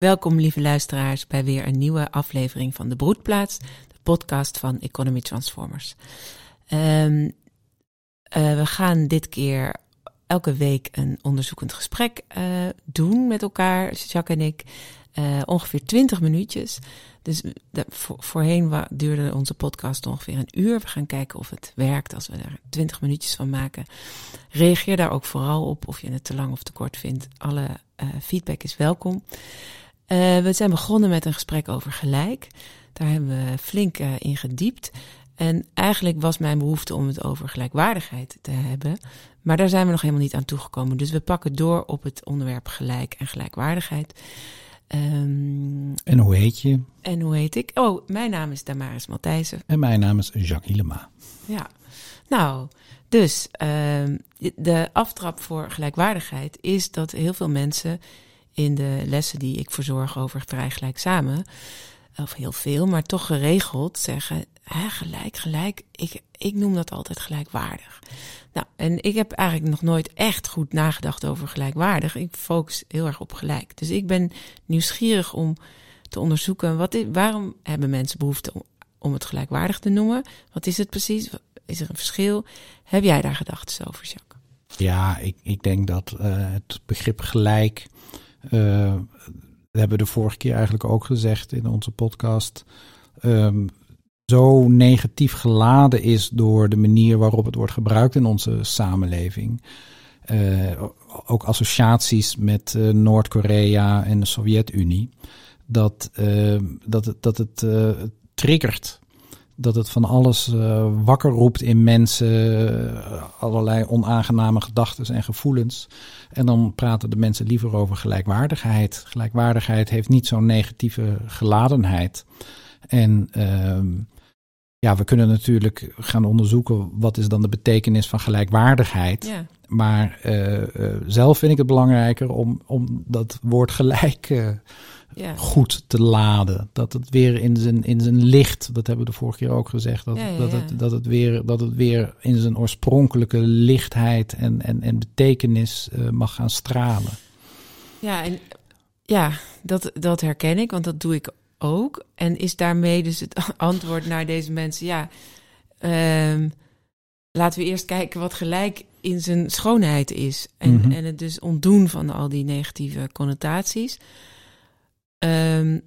Welkom, lieve luisteraars, bij weer een nieuwe aflevering van De Broedplaats, de podcast van Economy Transformers. Um, we gaan dit keer elke week een onderzoekend gesprek uh, doen met elkaar, Jacques en ik. Uh, ongeveer 20 minuutjes. Dus voorheen duurde onze podcast ongeveer een uur. We gaan kijken of het werkt als we er 20 minuutjes van maken. Reageer daar ook vooral op of je het te lang of te kort vindt. Alle feedback is welkom. Uh, we zijn begonnen met een gesprek over gelijk. Daar hebben we flink uh, in gediept. En eigenlijk was mijn behoefte om het over gelijkwaardigheid te hebben. Maar daar zijn we nog helemaal niet aan toegekomen. Dus we pakken door op het onderwerp gelijk en gelijkwaardigheid. Um, en hoe heet je? En hoe heet ik? Oh, mijn naam is Damaris Matthijssen. En mijn naam is Jacques Hilema. Ja, nou, dus um, de aftrap voor gelijkwaardigheid is dat heel veel mensen in de lessen die ik verzorg over draai gelijk samen, of heel veel, maar toch geregeld zeggen, hè, gelijk, gelijk, ik, ik noem dat altijd gelijkwaardig. Nou, en ik heb eigenlijk nog nooit echt goed nagedacht over gelijkwaardig. Ik focus heel erg op gelijk. Dus ik ben nieuwsgierig om te onderzoeken, wat is, waarom hebben mensen behoefte om, om het gelijkwaardig te noemen? Wat is het precies? Is er een verschil? Heb jij daar gedachten over, Jacques? Ja, ik, ik denk dat uh, het begrip gelijk uh, we hebben de vorige keer eigenlijk ook gezegd in onze podcast. Um, zo negatief geladen is door de manier waarop het wordt gebruikt in onze samenleving. Uh, ook associaties met uh, Noord-Korea en de Sovjet-Unie. Dat, dat, het, dat het triggert dat het van alles uh, wakker roept in mensen, uh, allerlei onaangename gedachten en gevoelens. En dan praten de mensen liever over gelijkwaardigheid. Gelijkwaardigheid heeft niet zo'n negatieve geladenheid. En uh, ja, we kunnen natuurlijk gaan onderzoeken wat is dan de betekenis van gelijkwaardigheid. Ja. Maar uh, zelf vind ik het belangrijker om, om dat woord gelijk ja. goed te laden. Dat het weer in zijn, in zijn licht, dat hebben we de vorige keer ook gezegd, dat, ja, dat, het, dat, het, weer, dat het weer in zijn oorspronkelijke lichtheid en, en, en betekenis uh, mag gaan stralen. Ja, en ja, dat, dat herken ik, want dat doe ik ook. En is daarmee dus het antwoord naar deze mensen, ja, um, laten we eerst kijken wat gelijk in zijn schoonheid is. En, mm -hmm. en het dus ontdoen van al die negatieve connotaties. Um,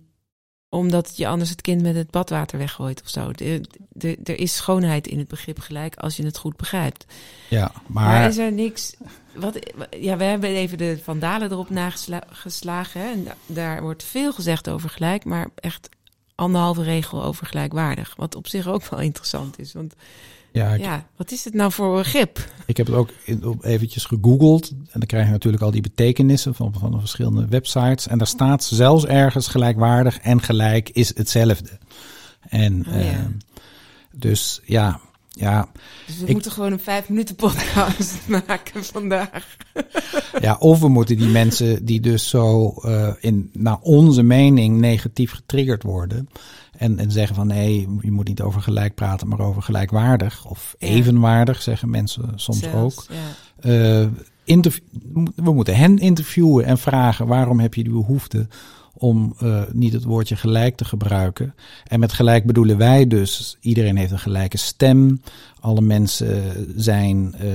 omdat je anders het kind met het badwater weggooit of zo. Er is schoonheid in het begrip gelijk als je het goed begrijpt. Ja, maar... maar is er niks... Wat, ja, we hebben even de vandalen erop nageslagen. Hè, en daar wordt veel gezegd over gelijk, maar echt anderhalve regel over gelijkwaardig. Wat op zich ook wel interessant is. Want ja, ja, wat is het nou voor een begrip? Ik heb het ook eventjes gegoogeld. En dan krijg je natuurlijk al die betekenissen van, van de verschillende websites. En daar staat zelfs ergens gelijkwaardig en gelijk is hetzelfde. En oh, ja. Uh, dus ja, ja. Dus we ik, moeten gewoon een vijf minuten podcast maken vandaag. ja, of we moeten die mensen die dus zo uh, in, naar onze mening negatief getriggerd worden. En, en zeggen van nee, je moet niet over gelijk praten, maar over gelijkwaardig. Of evenwaardig, zeggen mensen soms Zelfs, ook. Uh, we moeten hen interviewen en vragen waarom heb je die behoefte om uh, niet het woordje gelijk te gebruiken. En met gelijk bedoelen wij dus, iedereen heeft een gelijke stem. Alle mensen zijn uh,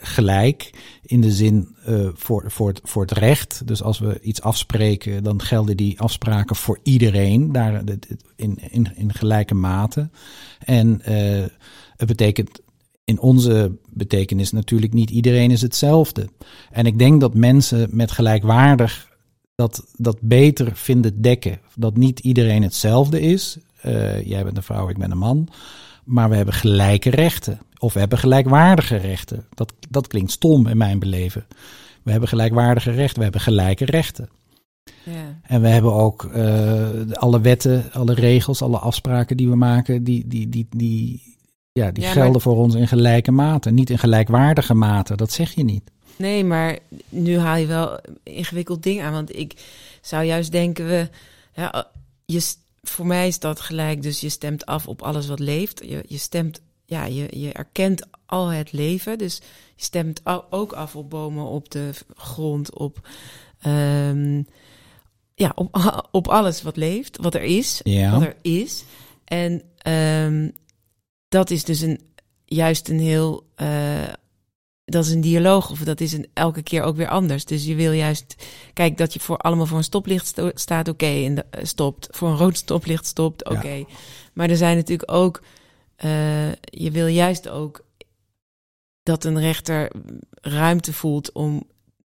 gelijk in de zin uh, voor, voor, het, voor het recht. Dus als we iets afspreken, dan gelden die afspraken voor iedereen, daar in, in, in gelijke mate. En uh, het betekent in onze betekenis natuurlijk niet iedereen is hetzelfde. En ik denk dat mensen met gelijkwaardig dat, dat beter vinden dekken. Dat niet iedereen hetzelfde is. Uh, jij bent een vrouw, ik ben een man. Maar we hebben gelijke rechten. Of we hebben gelijkwaardige rechten. Dat, dat klinkt stom in mijn beleven. We hebben gelijkwaardige rechten, we hebben gelijke rechten. Ja. En we hebben ook uh, alle wetten, alle regels, alle afspraken die we maken, die, die, die, die, ja, die ja, gelden maar... voor ons in gelijke mate. Niet in gelijkwaardige mate, dat zeg je niet. Nee, maar nu haal je wel ingewikkeld ding aan. Want ik zou juist denken, we, ja, je, voor mij is dat gelijk. Dus je stemt af op alles wat leeft. Je, je stemt ja, je, je erkent al het leven. Dus je stemt ook af op bomen, op de grond, op, um, ja, op, op alles wat leeft, wat er is, Ja. wat er is. En ehm, dat is dus een, juist een heel, eh, dat is een dialoog of dat is een, elke keer ook weer anders. Dus je wil juist, kijk, dat je voor allemaal voor een stoplicht sto- staat, oké, en de- eh, stopt. Voor een rood stoplicht stopt, oké. Ja. Maar er zijn natuurlijk ook, eh, je wil juist ook dat een rechter ruimte voelt om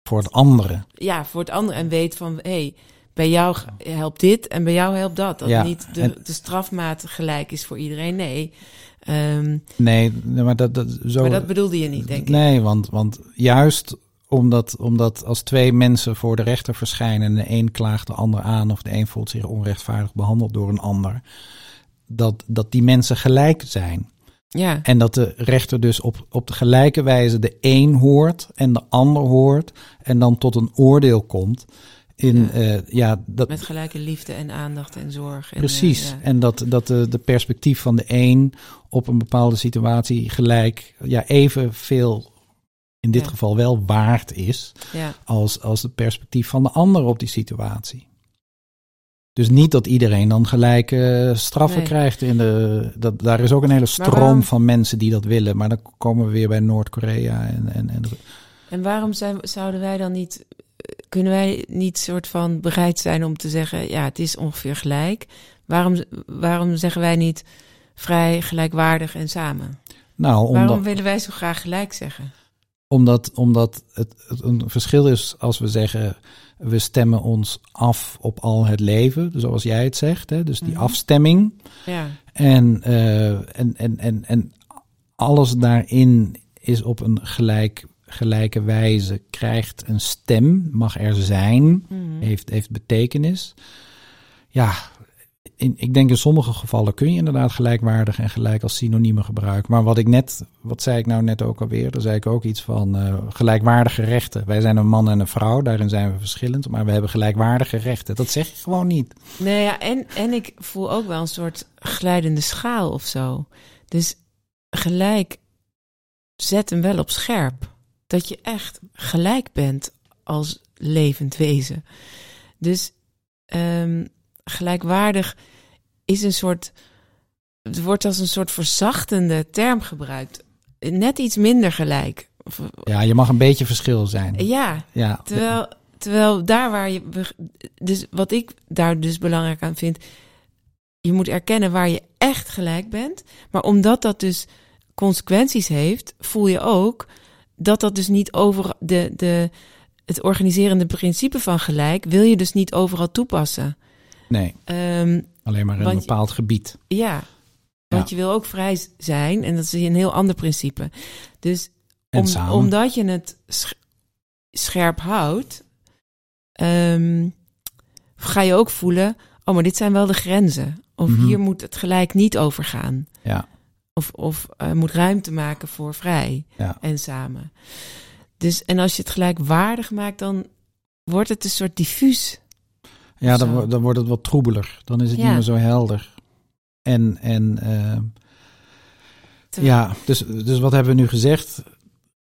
Voor het andere. ja, voor het andere en weet van hé, hey, bij jou helpt dit en bij jou helpt dat. Dat Ja, niet de, en- de strafmaat gelijk is voor iedereen. Nee. Ehm, Nee, nee, maar dat, dat, zo, maar dat bedoelde je niet, denk ik. Nee, want, want juist omdat, omdat als twee mensen voor de rechter verschijnen en de een klaagt de ander aan of de een voelt zich onrechtvaardig behandeld door een ander, dat, dat die mensen gelijk zijn. Ja, En dat de rechter dus op, op de gelijke wijze de een hoort en de ander hoort en dan tot een oordeel komt. In, Ja. ja, ja dat, met gelijke liefde en aandacht en zorg. En, Precies. eh, ja. En dat, dat de, de perspectief van de een op een bepaalde situatie gelijk ja, evenveel, in dit Ja. geval wel waard is, ja, als, als het perspectief van de ander op die situatie. Dus niet dat iedereen dan gelijk eh, straffen Nee. krijgt. In de, dat, daar is ook een hele stroom waarom- van mensen die dat willen. Maar dan komen we weer bij Noord-Korea. En, en, en, En waarom zijn, zouden wij dan niet, kunnen wij niet soort van bereid zijn om te zeggen, ja, het is ongeveer gelijk. Waarom, waarom zeggen wij niet vrij, gelijkwaardig en samen? nou, omdat, Waarom willen wij zo graag gelijk zeggen? Omdat, omdat het, het een verschil is als we zeggen, we stemmen ons af op al het leven, zoals jij het zegt. Hè? Dus die Mhm. afstemming. Ja, En, eh, en, en, en, en alles daarin is op een gelijk, gelijke wijze, krijgt een stem, mag er zijn, Mhm. heeft, heeft betekenis. Ja, ik denk in sommige gevallen kun je inderdaad gelijkwaardig en gelijk als synoniemen gebruiken. Maar wat ik net, wat zei ik nou net ook alweer? Daar zei ik ook iets van eh, gelijkwaardige rechten. Wij zijn een man en een vrouw, daarin zijn we verschillend, maar we hebben gelijkwaardige rechten. Dat zeg je gewoon niet. Nee, ja, en, en ik voel ook wel een soort glijdende schaal of zo. Dus gelijk zet hem wel op scherp. Dat je echt gelijk bent als levend wezen. Dus ehm, gelijkwaardig is een soort. Het wordt als een soort verzachtende term gebruikt. Net iets minder gelijk. Ja, je mag een beetje verschil zijn. ja, Ja, Terwijl, terwijl daar waar je. Dus wat ik daar dus belangrijk aan vind. Je moet erkennen waar je echt gelijk bent. Maar omdat dat dus consequenties heeft, voel je ook dat dat dus niet over de, de, het organiserende principe van gelijk wil je dus niet overal toepassen. nee, Ehm, alleen maar in een Want bepaald gebied. ja, want Ja. je wil ook vrij zijn en dat is een heel ander principe. Dus om-. Omdat je het sch- scherp houdt, ehm, ga je ook voelen, oh, maar dit zijn wel de grenzen. Of Mhm. hier moet het gelijk niet over gaan. Ja, Of, of eh, moet ruimte maken voor vrij ja. en samen. Dus, en als je het gelijkwaardig maakt, dan wordt het een soort diffuus. Ja dan, dan wordt het wat troebeler. Dan is het Ja. niet meer zo helder. En, en eh, Terwijl- ja, dus, dus wat hebben we nu gezegd?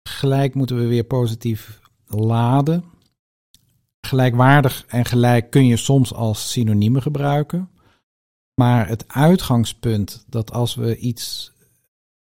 Gelijk moeten we weer positief laden. Gelijkwaardig en gelijk kun je soms als synoniemen gebruiken. Maar het uitgangspunt dat als we iets,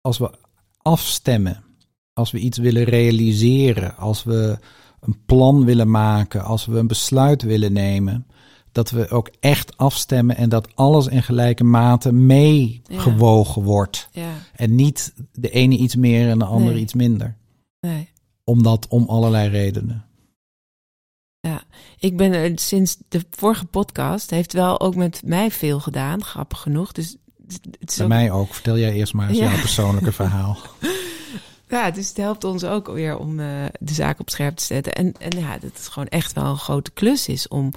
als we afstemmen, als we iets willen realiseren, als we een plan willen maken, als we een besluit willen nemen, dat we ook echt afstemmen en dat alles in gelijke mate meegewogen wordt. Ja, En niet de ene iets meer en de andere Nee. iets minder. nee. Omdat om allerlei redenen. Ik ben er sinds de vorige podcast, heeft wel ook met mij veel gedaan, grappig genoeg. Dus het is Bij ook mij ook. Vertel jij eerst maar eens Ja. jouw persoonlijke verhaal. Ja, dus het helpt ons ook weer om eh, de zaak op scherp te zetten. En, en ja, dat het gewoon echt wel een grote klus is om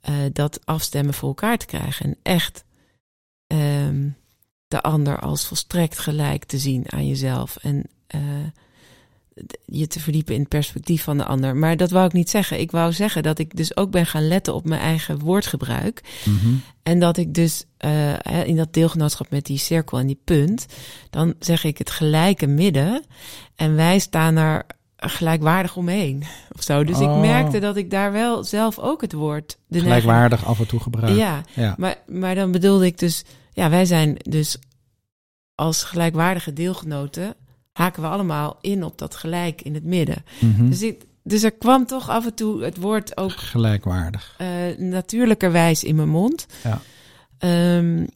eh, dat afstemmen voor elkaar te krijgen. En echt ehm, de ander als volstrekt gelijk te zien aan jezelf. En d- je te verdiepen in het perspectief van de ander. Maar dat wou ik niet zeggen. Ik wou zeggen dat ik dus ook ben gaan letten op mijn eigen woordgebruik. Mhm. En dat ik dus eh, in dat deelgenootschap met die cirkel en die punt, dan zeg ik het gelijke midden. En wij staan er gelijkwaardig omheen of zo. Dus ik Oh. merkte dat ik daar wel zelf ook het woord... De neiging- Gelijkwaardig af en toe gebruikt. Ja, Ja. maar, maar dan bedoelde ik dus... Ja, wij zijn dus als gelijkwaardige deelgenoten... haken we allemaal in op dat gelijk in het midden. Mhm. Dus, dus er kwam toch af en toe het woord ook Gelijkwaardig. eh, natuurlijkerwijs in mijn mond. Ja. Ehm,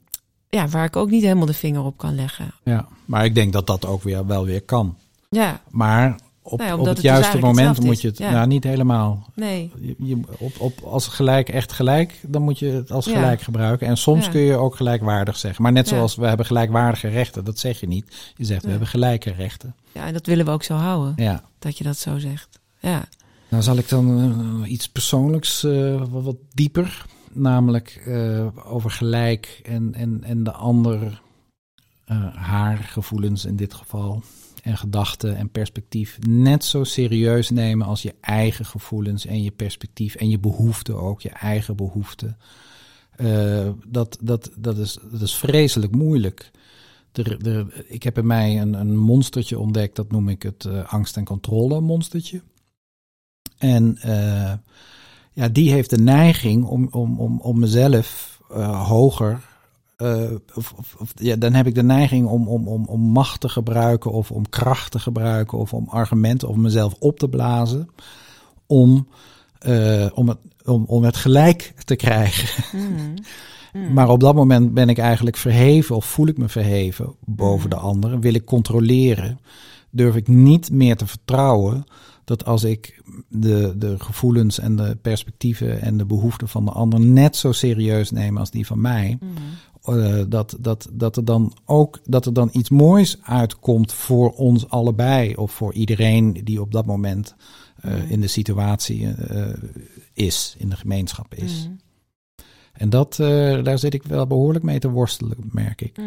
ja, waar ik ook niet helemaal de vinger op kan leggen. Ja. Maar ik denk dat dat ook weer wel weer kan. Ja, Maar op, Nou ja, op het het dus juiste moment moet je het... Ja. Ja, niet helemaal. nee. Je, je- op, op, als gelijk echt gelijk, dan moet je het als Ja. gelijk gebruiken. En soms kun je ook gelijkwaardig zeggen. Maar net zoals we hebben gelijkwaardige rechten, dat zeg je niet. Je zegt we hebben gelijke rechten. Ja, en dat willen we ook zo houden, Ja. dat je dat zo zegt. Ja. Nou zal ik dan eh, iets persoonlijks, eh, wat, wat dieper. Namelijk eh, over gelijk en, en, en de ander, eh, haar gevoelens in dit geval. En gedachten en perspectief net zo serieus nemen als je eigen gevoelens en je perspectief en je behoeften ook, je eigen behoeften. Eh, dat, dat, dat, is, dat is vreselijk moeilijk. Ik heb in mij een, een monstertje ontdekt, dat noem ik het eh, angst- en controle monstertje. En ja, die heeft de neiging om, om, om, om mezelf hoger. Eh, of, of, of- ja, dan heb ik de neiging om, om, om, om macht te gebruiken, of om kracht te gebruiken, of om argumenten, of mezelf op te blazen. Om, eh, om, het, om, om het gelijk te krijgen. Mhm. Mhm. Maar op dat moment ben ik eigenlijk verheven, of voel ik me verheven boven Mhm. de anderen. Wil ik controleren. Durf ik niet meer te vertrouwen dat als ik de, de gevoelens en de perspectieven en de behoeften van de ander net zo serieus neem als die van mij. Mhm. eh, dat, dat, dat er dan ook dat er dan iets moois uitkomt voor ons allebei. Of voor iedereen die op dat moment eh, Mhm. in de situatie eh, is, in de gemeenschap is. Mhm. En dat, daar zit ik wel behoorlijk mee te worstelen, merk ik.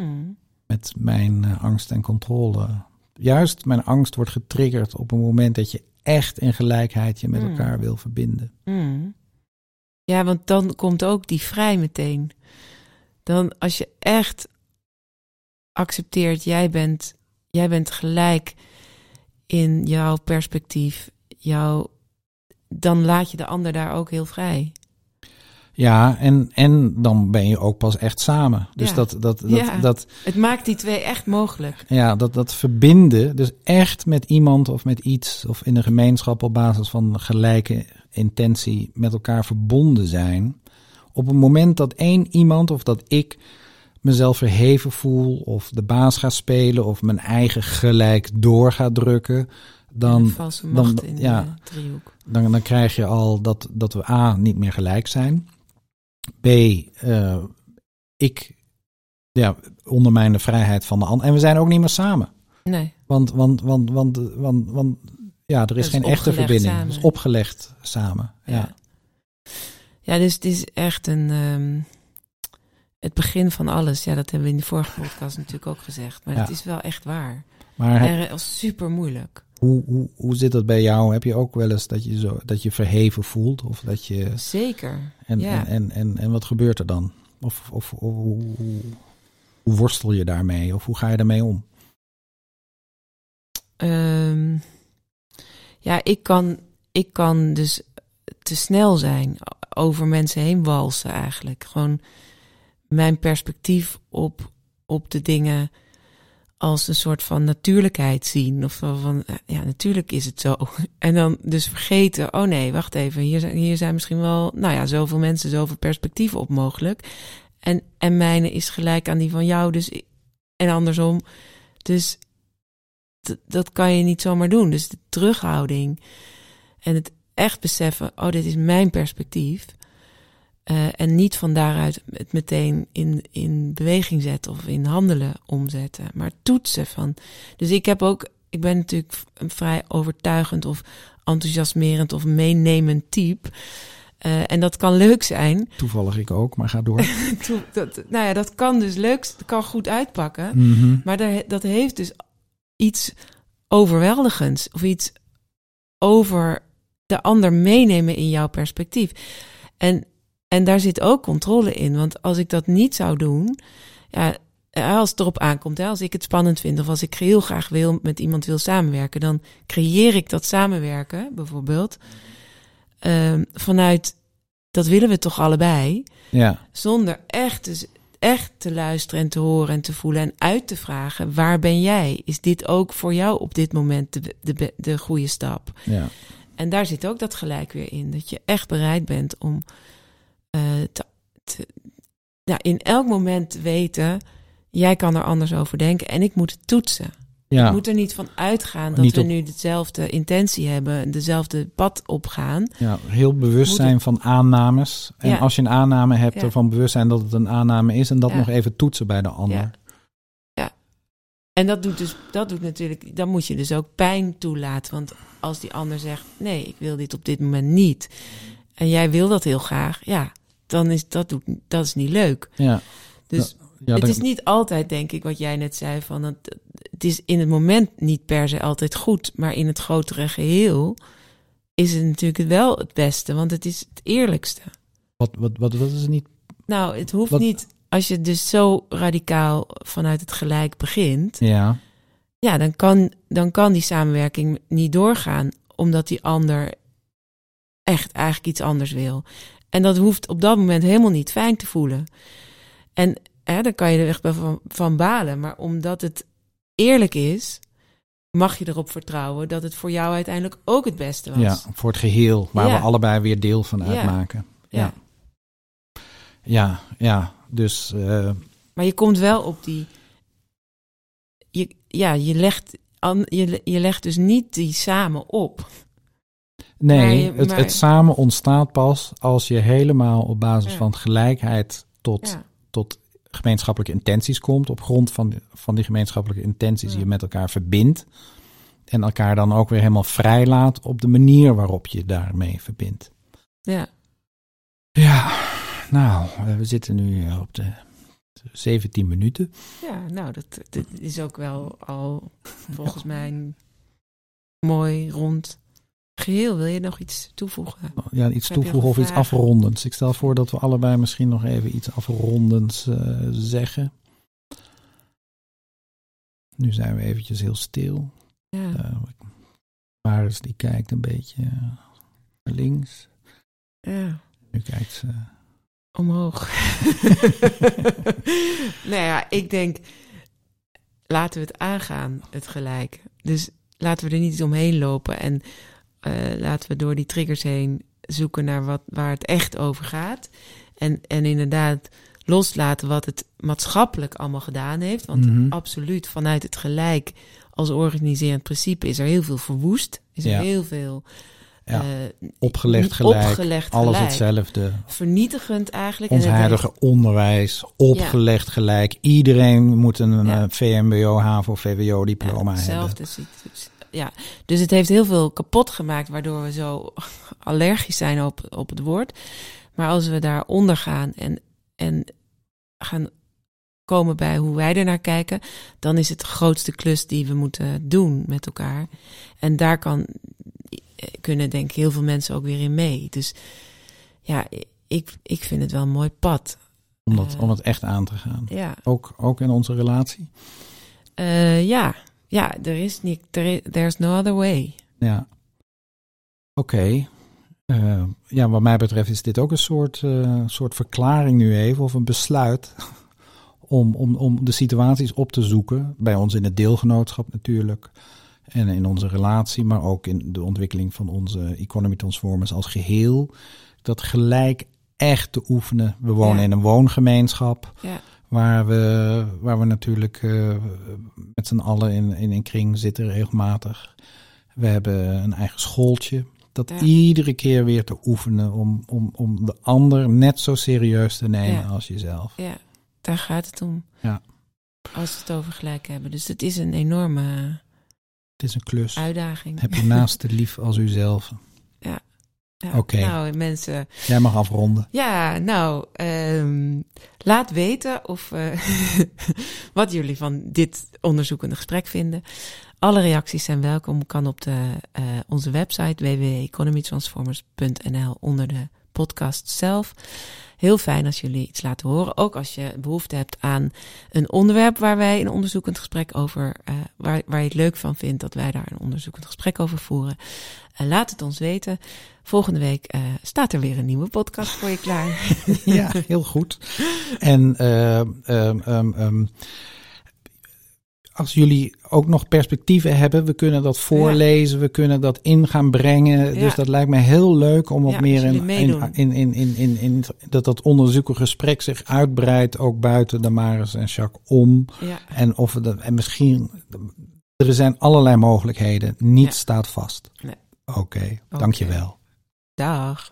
Met mijn angst en controle. Juist mijn angst wordt getriggerd op een moment dat je echt in gelijkheid je met Mm. elkaar wil verbinden. Mhm. Ja, want dan komt ook die vrij meteen. Dan als je echt accepteert, jij bent, jij bent gelijk in jouw perspectief, jouw, dan laat je de ander daar ook heel vrij. Ja, en, en dan ben je ook pas echt samen. Dus Ja. dat, dat, dat, Ja. dat, Het maakt die twee echt mogelijk. ja, dat, dat verbinden, dus echt met iemand of met iets of in een gemeenschap op basis van gelijke intentie met elkaar verbonden zijn. Op het moment dat één iemand of dat ik mezelf verheven voel of de baas ga spelen of mijn eigen gelijk door ga drukken, En dan, de valse macht dan- in ja. de driehoek. dan, dan krijg je al dat, dat we A, niet meer gelijk zijn. B, eh, ik ja, ondermijn de vrijheid van de ander. En we zijn ook niet meer samen. Nee. Want, want, want, want, want, want ja, er is is geen echte verbinding. samen. Het is opgelegd samen. Ja. Ja. ja, dus het is echt een. ehm, het begin van alles. Ja, dat hebben we in de vorige podcast natuurlijk ook gezegd. Maar Ja. het is wel echt waar. Maar he- En was super moeilijk. Hoe, hoe, hoe zit dat bij jou? Heb je ook wel eens dat je, zo, dat je verheven voelt? Of dat je, Zeker. en, ja. en, en, en, en wat gebeurt er dan? Of, of, of hoe, hoe, hoe worstel je daarmee? Of hoe ga je daarmee om? Ehm, ja, ik kan, ik kan dus te snel zijn. Over mensen heen walsen eigenlijk. Gewoon mijn perspectief op, op de dingen als een soort van natuurlijkheid zien. Of van, ja, natuurlijk is het zo. En dan dus vergeten, oh nee, wacht even. Hier zijn, hier zijn misschien wel, nou ja, zoveel mensen, zoveel perspectieven op mogelijk. En, en mijne is gelijk aan die van jou. Dus, en andersom. Dus dat kan je niet zomaar doen. Dus de terughouding en het echt beseffen, oh, dit is mijn perspectief. Eh, en niet van daaruit het meteen in, in beweging zetten of in handelen omzetten, maar toetsen van. Dus ik heb ook, ik ben natuurlijk een vrij overtuigend of enthousiasmerend of meenemend type. Eh, en dat kan leuk zijn. Toevallig ik ook, maar ga door. Dat, nou ja, dat kan dus leuk, dat kan goed uitpakken. Mhm. Maar daar, dat heeft dus iets overweldigends. Of iets over de ander meenemen in jouw perspectief. En, en daar zit ook controle in. Want als ik dat niet zou doen, ja, eh, als het erop aankomt, hè, als ik het spannend vind of als ik heel graag wil met iemand wil samenwerken, dan creëer ik dat samenwerken bijvoorbeeld ehm, vanuit dat willen we toch allebei, Ja, zonder echt, dus echt te luisteren en te horen en te voelen en uit te vragen: waar ben jij? Is dit ook voor jou op dit moment de, de, de goede stap? ja, En daar zit ook dat gelijk weer in. Dat je echt bereid bent om te, te- ja, in elk moment te weten... jij kan er anders over denken en ik moet het toetsen. ja. Ik moet er niet van uitgaan dat Niet we op- nu dezelfde intentie hebben... dezelfde pad opgaan. Ja, heel bewust Moet zijn van aannames. En Ja. als je een aanname hebt, ervan bewust zijn dat het een aanname is en dat nog even toetsen bij de ander. Ja. En dat doet, dus, dat doet natuurlijk... dan moet je dus ook pijn toelaten. Want als die ander zegt... nee, ik wil dit op dit moment niet... en jij wil dat heel graag... ja, dan is dat, doet, dat is niet leuk. Ja, Dus ja, het is niet altijd, denk ik, wat jij net zei, van het, het is in het moment niet per se altijd goed, maar in het grotere geheel is het natuurlijk wel het beste, want het is het eerlijkste. wat, wat, wat, wat is het niet? Nou, het hoeft Wat- niet, als je dus zo radicaal vanuit het gelijk begint, Ja, ja, dan kan, dan kan die samenwerking niet doorgaan, omdat die ander echt eigenlijk iets anders wil. En dat hoeft op dat moment helemaal niet fijn te voelen. En hè, dan kan je er echt wel van, van balen. Maar omdat het eerlijk is, mag je erop vertrouwen dat het voor jou uiteindelijk ook het beste was. ja, voor het geheel, waar Ja. we allebei weer deel van uitmaken. Ja. ja. Ja, ja, dus eh, Maar je komt wel op die. Je, ja, je legt, je legt dus niet die samen op. nee, het, maar- het samen ontstaat pas als je helemaal op basis Ja. van gelijkheid tot, Ja, tot gemeenschappelijke intenties komt. Op grond van, die- van die gemeenschappelijke intenties Ja. je met elkaar verbindt. En elkaar dan ook weer helemaal vrijlaat op de manier waarop je daarmee verbindt. ja. Ja, nou, we zitten nu op de 17 minuten. ja nou, dat, dat is ook wel al volgens mij mooi rond geheel. Wil je nog iets toevoegen? Ja, iets Heb toevoegen of iets afrondends. Ik stel voor dat we allebei misschien nog even iets afrondends eh, zeggen. Nu zijn we eventjes heel stil. Ja. Uh, Maris die kijkt een beetje eh, naar links. ja. Nu kijkt ze. Omhoog. nou ja, ik denk, laten we het aangaan, het gelijk. Dus laten we er niet omheen lopen en eh, laten we door die triggers heen zoeken naar wat, waar het echt over gaat. En, en inderdaad loslaten wat het maatschappelijk allemaal gedaan heeft. Want Mhm. absoluut vanuit het gelijk als organiserend principe is er heel veel verwoest. Is er Ja. heel veel Ja, eh, opgelegd gelijk, opgelegd alles gelijk. hetzelfde. Vernietigend eigenlijk. Ons huidige onderwijs, opgelegd gelijk. Iedereen moet een Ja. eh, VMBO, HAVO, VWO-diploma Ja, hebben. hetzelfde Ja, dus het heeft heel veel kapot gemaakt, waardoor we zo allergisch zijn op, op het woord. Maar als we daaronder gaan en, en gaan komen bij hoe wij ernaar kijken, dan is het de grootste klus die we moeten doen met elkaar. En daar kan, kunnen denk ik heel veel mensen ook weer in mee. Dus ja, ik, ik vind het wel een mooi pad. Om, dat, Eh. om het echt aan te gaan. Ja, Ook, ook in onze relatie. Eh, ja. Ja er is niet, er is, there's no other way. Ja. Oké. Eh, ja, wat mij betreft is dit ook een soort, eh, soort verklaring nu even, of een besluit om, om, om de situaties op te zoeken. Bij ons in het deelgenootschap natuurlijk. En in onze relatie, maar ook in de ontwikkeling van onze Economy Transformers als geheel. Dat gelijk echt te oefenen. We wonen Ja. in een woongemeenschap. Ja. Waar we, waar we natuurlijk eh, met z'n allen in, in een kring zitten regelmatig. We hebben een eigen schooltje. Dat Ja. iedere keer weer te oefenen om, om, om de ander net zo serieus te nemen Ja. als jezelf. Ja, daar gaat het om. Ja. Als we het over gelijk hebben. Dus het is een enorme Het is een klus. uitdaging. Heb je naast de lief als uzelf. Ja. Oké. Nou, mensen. Jij mag afronden. Ja, nou, ehm, laat weten of eh, wat jullie van dit onderzoekende gesprek vinden. Alle reacties zijn welkom. Kan op de, eh, onze website www.economytransformers.nl onder de podcast zelf. heel fijn als jullie iets laten horen. Ook als je behoefte hebt aan een onderwerp waar wij een onderzoekend gesprek over, uh, waar, waar je het leuk van vindt dat wij daar een onderzoekend gesprek over voeren. Uh, laat het ons weten. Volgende week uh, staat er weer een nieuwe podcast voor je klaar. ja, heel goed. En um, um, um, als jullie ook nog perspectieven hebben, we kunnen dat voorlezen, we kunnen dat in gaan brengen. Dus dat lijkt me heel leuk om wat meer in, in, in, in, in, dat dat onderzoekergesprek zich uitbreidt, ook buiten de Maris en Jacques om. En, of en misschien, er zijn allerlei mogelijkheden, niets staat vast. Nee. Oké, dankjewel. Dag.